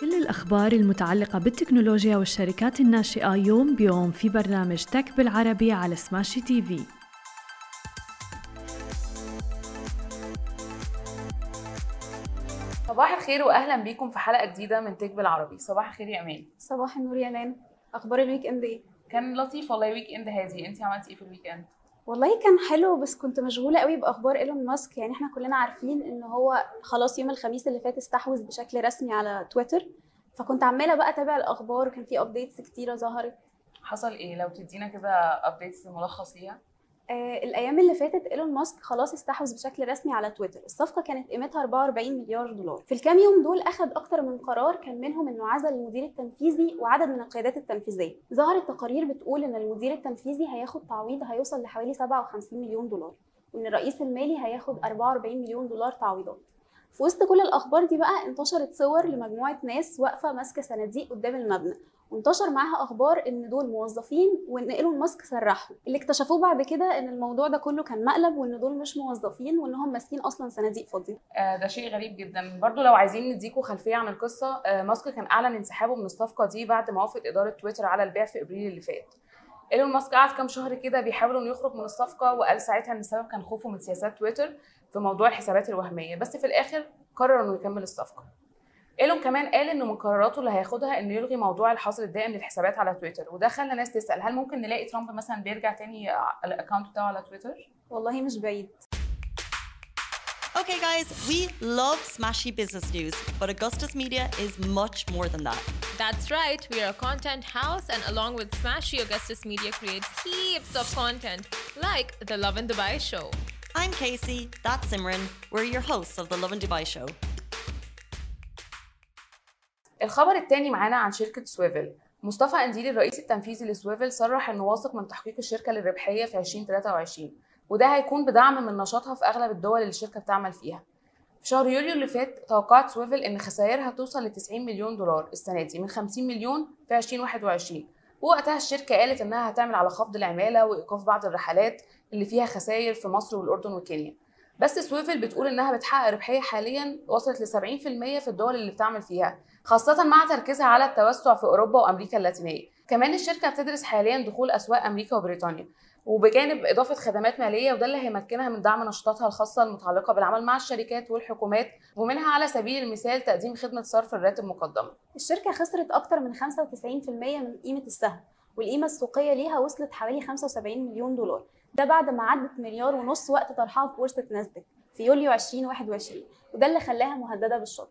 كل الأخبار المتعلقة بالتكنولوجيا والشركات الناشئة يوم بيوم في برنامج Tech بالعربي على سماشي TV. صباح الخير واهلا بيكم في حلقة جديدة من Tech بالعربي. صباح الخير يا أمان صباح النور يا نان. أخبار ال weekend إيه؟ كان لطيف والله weekend هادي. انت عملتي إيه في ال weekend؟ والله كان حلو بس كنت مشغولة قوي بأخبار إيلون ماسك. يعني إحنا كلنا عارفين إن هو خلاص يوم الخميس اللي فات استحوذ بشكل رسمي على تويتر. فكنت عمالة بقى أتابع الأخبار وكان في updates كتيرة ظهرت. حصل إيه؟ لو تدينا كده updates ملخص ليها. آه الأيام اللي فاتت إيلون ماسك خلاص استحوذ بشكل رسمي على تويتر. الصفقة كانت قيمتها 44 مليار دولار. في الكام يوم دول أخذ أكتر من قرار كان منهم إنه عزل المدير التنفيذي وعدد من القيادات التنفيذية. ظهرت تقارير بتقول إن المدير التنفيذي هياخد تعويض هيوصل لحوالي 57 مليون دولار وإن الرئيس المالي هياخد 44 مليون دولار تعويضات. في وسط كل الأخبار دي بقى انتشرت صور لمجموعة ناس واقفة ماسكة صناديق قدام المبنى. وانتشر معاها أخبار إن دول موظفين وإن إيلون ماسك سرحهم. اللي اكتشفوه بعد كده إن الموضوع ده كله كان مقلب وإن دول مش موظفين وانهم ماسكين أصلا صناديق فاضية. آه ده شيء غريب جدا. برضو لو عايزين نديكوا خلفية عن القصة آه ماسك كان أعلن انسحابه من الصفقة دي بعد ما وافقت إدارة تويتر على البيع في إبريل اللي فات. إيلون ماسك قعد كام شهر كده بيحاول إنه يخرج من الصفقة وقال ساعتها إن السبب كان خوفه من سياسات تويتر في موضوع الحسابات الوهمية. بس في الآخر قرر إنه يكمل الصفقة. ايلون كمان قال انه من قراراته اللي هياخدها انه يلغي موضوع الحظر الدائم للحسابات على تويتر وده خلى ناس تسال هل ممكن نلاقي ترامب مثلا بيرجع تاني الاكونت بتاعه على تويتر والله مش بعيد Okay, guys, we love smashy business news, but Augustus Media is much more than that. That's right, we are a content house, and along with Smashy, Augustus Media creates heaps of content, like The Love in Dubai show. I'm Casey, that's Simran. We're your hosts of the Love and Dubai show. الخبر الثاني معانا عن شركة سويفل. مصطفى قنديل الرئيس التنفيذي لسويفل صرح إنه واثق من تحقيق الشركة للربحيه في 2023 وده هيكون بدعم من نشاطها في أغلب الدول اللي الشركة بتعمل فيها. في شهر يوليو اللي فات توقعت سويفل إن خسائرها توصل ل 90 مليون دولار السنة دي من 50 مليون في 2021 ووقتها الشركة قالت إنها هتعمل على خفض العمالة وإيقاف بعض الرحلات اللي فيها خسائر في مصر والأردن وكينيا. بس سويفل بتقول إنها بتحقق ربحية حاليا وصلت ل 70% في الدول اللي بتعمل فيها خاصة مع تركيزها على التوسع في أوروبا وأمريكا اللاتينية. كمان الشركة بتدرس حاليا دخول أسواق أمريكا وبريطانيا وبجانب إضافة خدمات مالية وده اللي هيمكنها من دعم نشاطاتها الخاصة المتعلقة بالعمل مع الشركات والحكومات ومنها على سبيل المثال تقديم خدمة صرف الراتب مقدما الشركة خسرت أكتر من 95% من قيمة السهم والقيمة السوقية ليها وصلت حوالي 75 مليون دولار. ده بعد ما عدت مليار ونص وقت طرحها في بورصة ناسداك في يوليو 2021 وده اللي خلاها مهددة بالشطب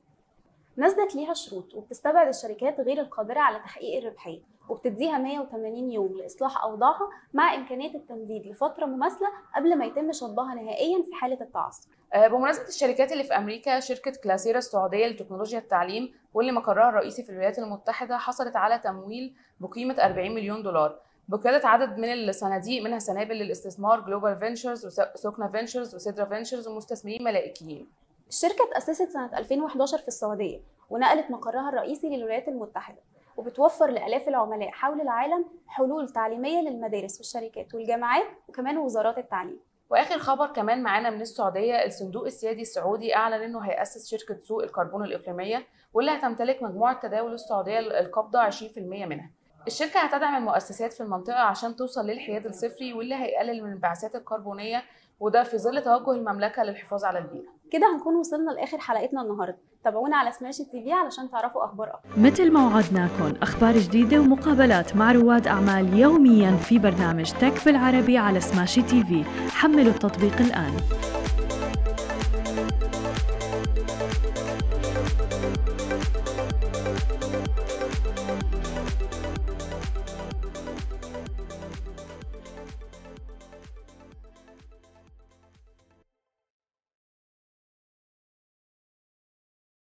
ناسداك ليها شروط وبتستبعد الشركات غير القادرة على تحقيق الربحية وبتديها 180 يوم لإصلاح أوضاعها مع إمكانية التمديد لفترة مماثلة قبل ما يتم شطبها نهائيا في حالة التعثر. آه، بمناسبة الشركات اللي في أمريكا شركة كلاسيرا السعودية لتكنولوجيا التعليم واللي مقرها الرئيسي في الولايات المتحدة حصلت على تمويل بقيمة 40 مليون دولار. بقيادة عدد من الصناديق منها سنابل للاستثمار جلوبال فينشرز وسكنة فينشرز وسيدرا فينشرز ومستثمرين ملائكيين. الشركة اتأسست سنة 2011 في السعودية ونقلت مقرها الرئيسي للولايات المتحدة وبتوفر لآلاف العملاء حول العالم حلول تعليمية للمدارس والشركات والجامعات وكمان وزارات التعليم. وآخر خبر كمان معانا من السعودية الصندوق السيادي السعودي أعلن إنه هيأسس شركة سوق الكربون الإقليمية واللي هتمتلك مجموعة تداول السعودية القابضه 20% منها. الشركة هتدعم المؤسسات في المنطقة عشان توصل للحياد الصفري واللي هيقلل من الانبعاثات الكربونية وده في ظل توجه المملكة للحفاظ على البيئة. كده هنكون وصلنا لآخر حلقتنا النهارده. تابعونا على سماشي تي في علشان تعرفوا أخبار أكتر. مثل ما وعدناكم أخبار جديدة ومقابلات مع رواد أعمال يوميا في برنامج تك بالعربي على سماشي تي في. حملوا التطبيق الآن.